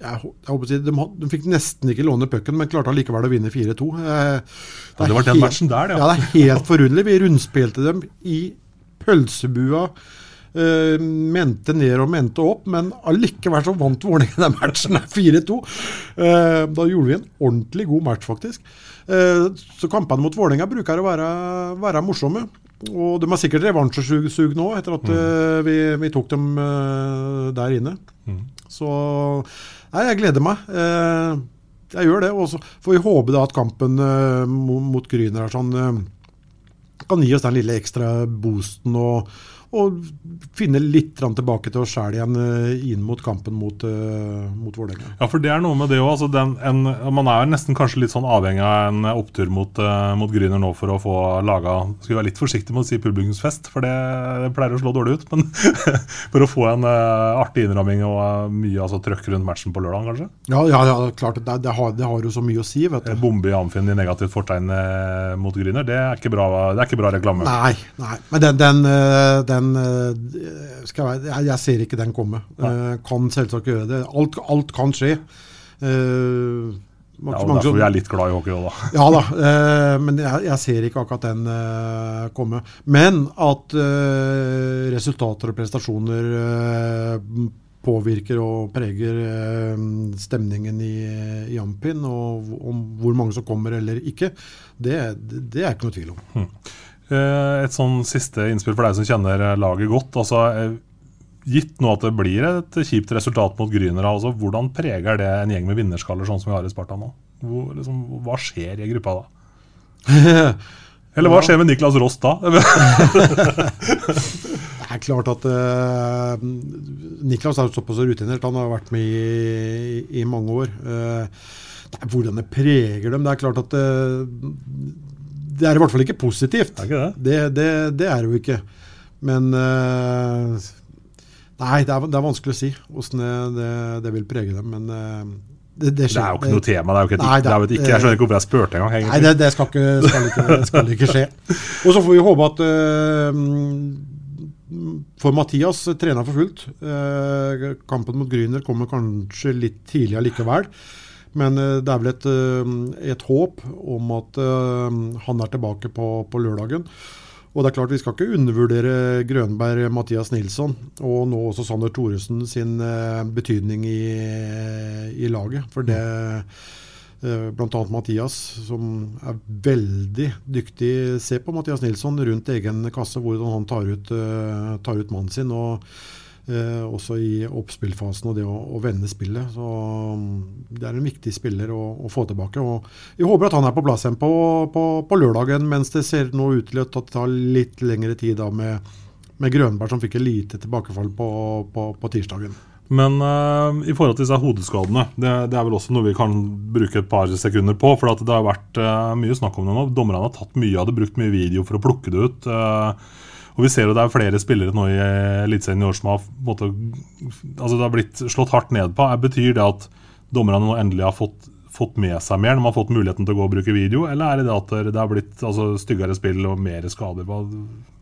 jeg, jeg si, de, de, fikk nesten ikke låne pucken, men klarte allikevel å vinne 4-2. Eh, det, det var den matchen der, ja. ja. Det er helt forunderlig. Vi rundspilte dem i pølsebua. Uh, mente ned og mente opp, men allikevel så vant Vålerenga den matchen 4-2. Uh, eh, da gjorde vi en ordentlig god match, faktisk. Uh, så kampene mot Vålerenga bruker å være, være, morsomme. Og de har sikkert revansjesug nå, etter at mm. vi, vi, tok dem der inne. Mm. Så Nei, jeg gleder meg. Eh, jeg gjør det. Og så får vi håpe da at kampen eh, mot Gryner sånn, eh, kan gi oss den lille ekstra boosten og, og finne litt tilbake til oss sjæl igjen eh, inn mot kampen mot, uh, mot Vålerenga. Ja, for det er noe med det òg. Altså man er nesten kanskje litt sånn avhengig av en opptur mot, uh, mot Gryner nå for å få laga Skal være litt forsiktig med å si publikumsfest, for det, det pleier å slå dårlig ut. Men for å få en uh, artig innramming og uh, mye altså, trøkk rundt matchen på lørdag, kanskje? Ja, ja, ja klart. Det, det, har, det, har, jo så mye å si. vet du. Bombe i Amfinn i negativt fortegn mot Gryner, det er ikke bra, det er ikke bra reklame. Nei, nei. men den, den, den jeg, jeg, jeg, ser ikke den komme. Uh, kan selvsagt gjøre det. Alt, alt kan skje. Uh, ja, og Derfor er jeg litt glad i hockey òg, da. Ja da, uh, men jeg, jeg, ser ikke akkurat den uh, komme. Men at uh, resultater og prestasjoner påvirker og preger stemningen i, i Ampin, og om hvor mange som kommer eller ikke, det, det, det er ikke noe tvil om. Hmm. Et sånn siste innspill for deg som kjenner laget godt. altså Gitt nå at det blir et kjipt resultat mot Grüner, altså, hvordan preger det en gjeng med vinnerskaller sånn som vi har i Sparta nå? Hvor, liksom, hva skjer i gruppa da? Eller hva skjer med Niklas Rost da? det er klart at uh, Niklas er såpass rutinert. Han har vært med i, i mange år. Uh, hvordan det preger dem Det er klart at uh, det er i hvert fall ikke positivt. Er ikke det? Det, det, det er det jo ikke. Men uh, Nei, det er, det er, vanskelig å si hvordan det, det, vil prege dem. Men uh, det, det, det, er jo ikke noe tema. Det er jo ikke, nei, det, er, ikke, jeg skjønner ikke hvorfor jeg spurte engang. Nei, det, skal, ikke, skal, ikke, skal, ikke, skje. Og så får vi håpe at uh, For Mathias trener for fullt. Uh, kampen mot Grüner kommer kanskje litt tidlig allikevel. Men uh, det er vel et, et håp om at han er tilbake på, på lørdagen. Og det er klart Vi skal ikke undervurdere Grønberg, Mathias Nilsson og nå også Sander Thoresen sin eh, betydning i, i, laget. For det eh, Bl.a. Mathias, som er veldig dyktig. Se på Mathias Nilsson rundt egen kasse, hvordan han tar ut, tar ut mannen sin. og Eh, også i oppspillfasen og det å, å vende spillet. Så mm, Det er en viktig spiller å, å, få tilbake. og Jeg håper at han er på plass igjen på, på, på lørdagen, mens det ser nå ut til å ta litt lengre tid da med, med Grønberg, som fikk et lite tilbakefall på, på tirsdagen. Men uh, i forhold til disse hodeskadene, det, det, er vel også noe vi kan bruke et par sekunder på. For det har vært uh, mye snakk om det nå. Dommerne har tatt mye av det, brukt mye video for å plukke det ut. Uh, og vi ser jo det er flere spillere nå i Eliteserien i år som har, måte, altså det har blitt slått hardt ned på. Betyr det at dommerne nå endelig har fått, fått, med seg mer når man har fått muligheten til å gå og bruke video, eller er det det at det har blitt altså, styggere spill og mer skader? Hva,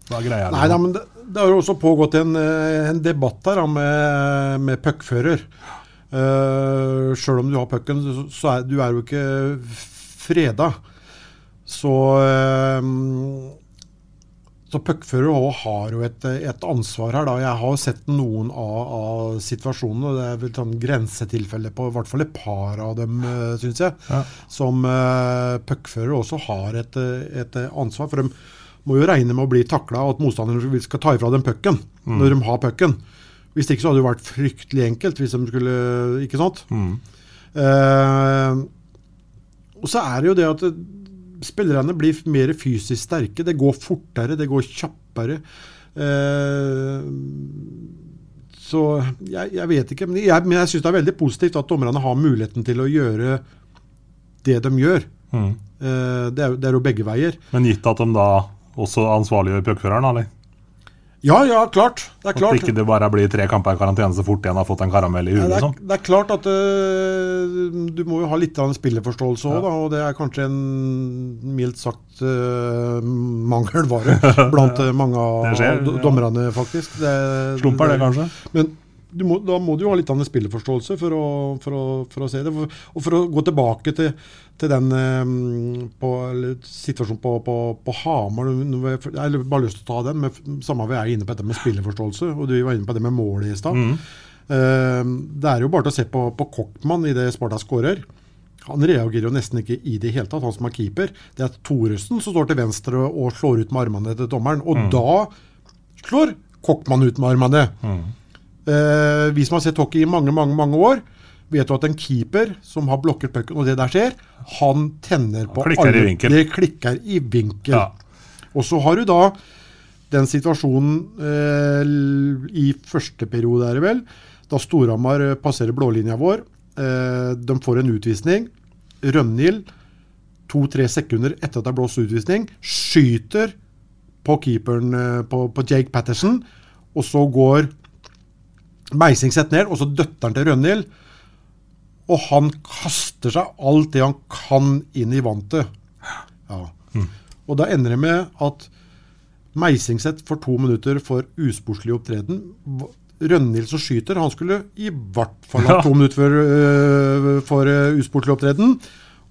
hva er greia? Nei, da, men det, det, har jo også pågått en, eh, en debatt der da, med, med puckfører. Uh, eh, Sjøl om du har pucken, så er du er jo ikke freda. Så uh, så puckfører har jo et, et, ansvar her. da. Jeg har sett noen av, av situasjonene. Det er vel sånn grensetilfeller på i hvert fall et par av dem, eh, syns jeg. Ja. Som uh, puckfører også har et, et, ansvar. For de må jo regne med å bli takla, og at motstanderen skal ta ifra dem pucken mm. når de har pucken. Hvis ikke så hadde det vært fryktelig enkelt hvis de skulle Ikke sant? Mm. Uh, og så er det jo det at spillerne blir mer fysisk sterke. Det går fortere, det går kjappere. Eh, så jeg, jeg, vet ikke. Men jeg, men jeg syns det er veldig positivt at dommerne har muligheten til å gjøre det de gjør. Mm. Eh, det, er, det, er, jo begge veier. Men gitt at de da også ansvarliggjør puckføreren, eller? Ja, ja, klart. Det er klart. At ikke det bare blir tre kamper i karantene så fort en har fått en karamell i huet. Ja, det, liksom. det, er klart at uh, du må jo ha litt av en spilleforståelse òg, ja. og det er kanskje en mildt sagt uh, mangelvare blant uh, mange av dommerne, faktisk. Det, Slumper det, kanskje? Men må, da må du jo ha litt av en spilleforståelse for å, for å, for å se det. Og for å gå tilbake til, til den um, på, situasjonen på, på, på, Hamar Jeg har bare lyst til å ta den. Med, samme vi er inne på dette med spillerforståelse, og du var inne på det med målet i stad. Mm. Uh, det er jo bare til å se på, på Kochtmann i det Sparta skårer. Han reagerer jo nesten ikke i det hele tatt, han som er keeper. Det er Thoresen som står til venstre og slår ut med armene til dommeren. Og mm. da slår Kochtmann ut med armene. Mm. Eh, vi som har sett hockey i mange, mange, mange år, vet du at en keeper som har blokket pucken, og det der skjer, han tenner på klikker alle. I vinkel. Det klikker i vinkel. Ja. Og så har du da den situasjonen eh, i første periode, er det vel, da Storhamar eh, passerer blålinja vår. Eh, de får en utvisning. Rønhild, to-tre sekunder etter at det er blåst utvisning, skyter på keeperen eh, på, på Jake Patterson, og så går Meising setter ned, og så døtter han til Rønhild. Og han kaster seg alt det han kan inn i vantet. Ja. Mm. Og da ender det med at Meisingseth får to minutter for usportslig opptreden. Rønhild som skyter, han skulle i hvert fall ha to minutter for, uh, for uh, usportslig opptreden.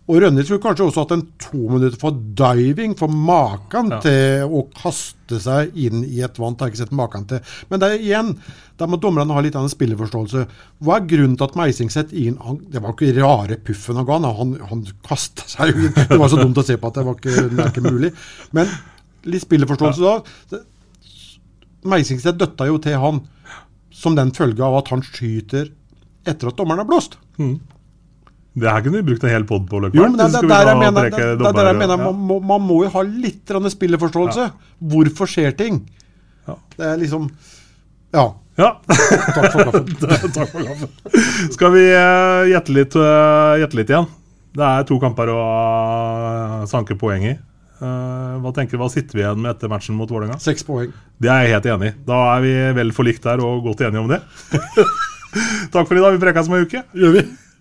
Og Rønne skulle kanskje også hatt en to minutter for diving, for maken ja. til å kaste seg inn i et vann. Har ikke sett maken til. Men det er igjen, da må dommerne ha litt av en spilleforståelse. Hva er grunnen til at Meising setter inn han, Det var ikke rare puffen han ga, han, han kasta seg inn. Det var så dumt å se på at det var ikke, det ikke mulig. Men litt spilleforståelse da. Meisingset døtta jo til han som den følge av at han skyter etter at dommeren har blåst. Mm. Det her kunne vi brukt en hel pod på. Jo, men det, det, der jeg mener, det, det der jeg mener man, må, man, må, jo ha litt spilleforståelse. Ja. Hvorfor skjer ting? Ja. Det er liksom Ja. ja. Takk for kaffen. Takk for kaffen. Skal vi uh, gjette, litt, uh, gjette litt igjen? Det er to kamper å uh, sanke poeng i. Hva tenker du, hva sitter vi igjen med etter matchen mot Vålerenga? Seks poeng. Det er jeg helt enig i. Da er vi vel forlikt der og godt enige om det. Takk for i dag. Vi prekes om ei uke. Gjør vi.